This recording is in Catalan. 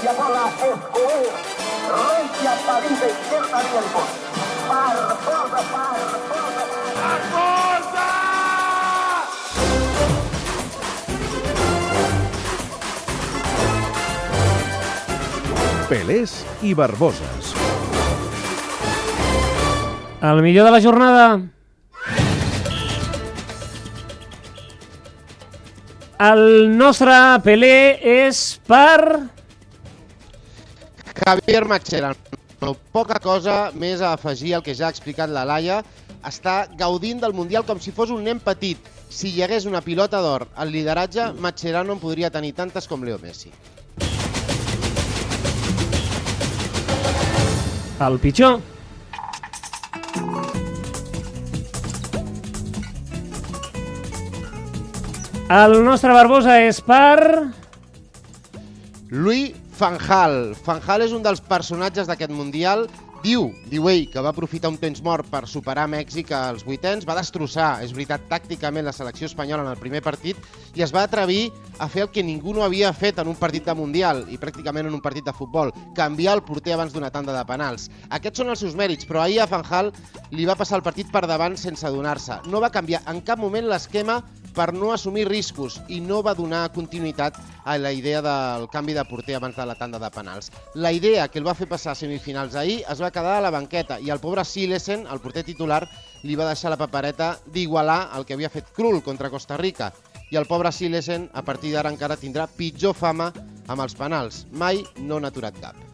Bola. Barbosa, Barbosa. Pelés i Barboses. El millor de la jornada. El nostre Pelé és per... Javier Mascherano. Poca cosa més a afegir al que ja ha explicat la Laia. Està gaudint del Mundial com si fos un nen petit. Si hi hagués una pilota d'or al lideratge, Mascherano en podria tenir tantes com Leo Messi. El pitjor. El nostre Barbosa és per... Louis Fanjal. Fanjal és un dels personatges d'aquest Mundial. Diu, diu ell, que va aprofitar un temps mort per superar Mèxic als vuitens, va destrossar, és veritat, tàcticament la selecció espanyola en el primer partit i es va atrevir a fer el que ningú no havia fet en un partit de Mundial i pràcticament en un partit de futbol, canviar el porter abans d'una tanda de penals. Aquests són els seus mèrits, però ahir a Fanjal li va passar el partit per davant sense adonar-se. No va canviar en cap moment l'esquema per no assumir riscos i no va donar continuïtat a la idea del canvi de porter abans de la tanda de penals. La idea que el va fer passar a semifinals ahir es va quedar a la banqueta i el pobre Silesen, el porter titular, li va deixar la papereta d'igualar el que havia fet Krul contra Costa Rica. I el pobre Silesen, a partir d'ara encara tindrà pitjor fama amb els penals. Mai no n'ha aturat cap.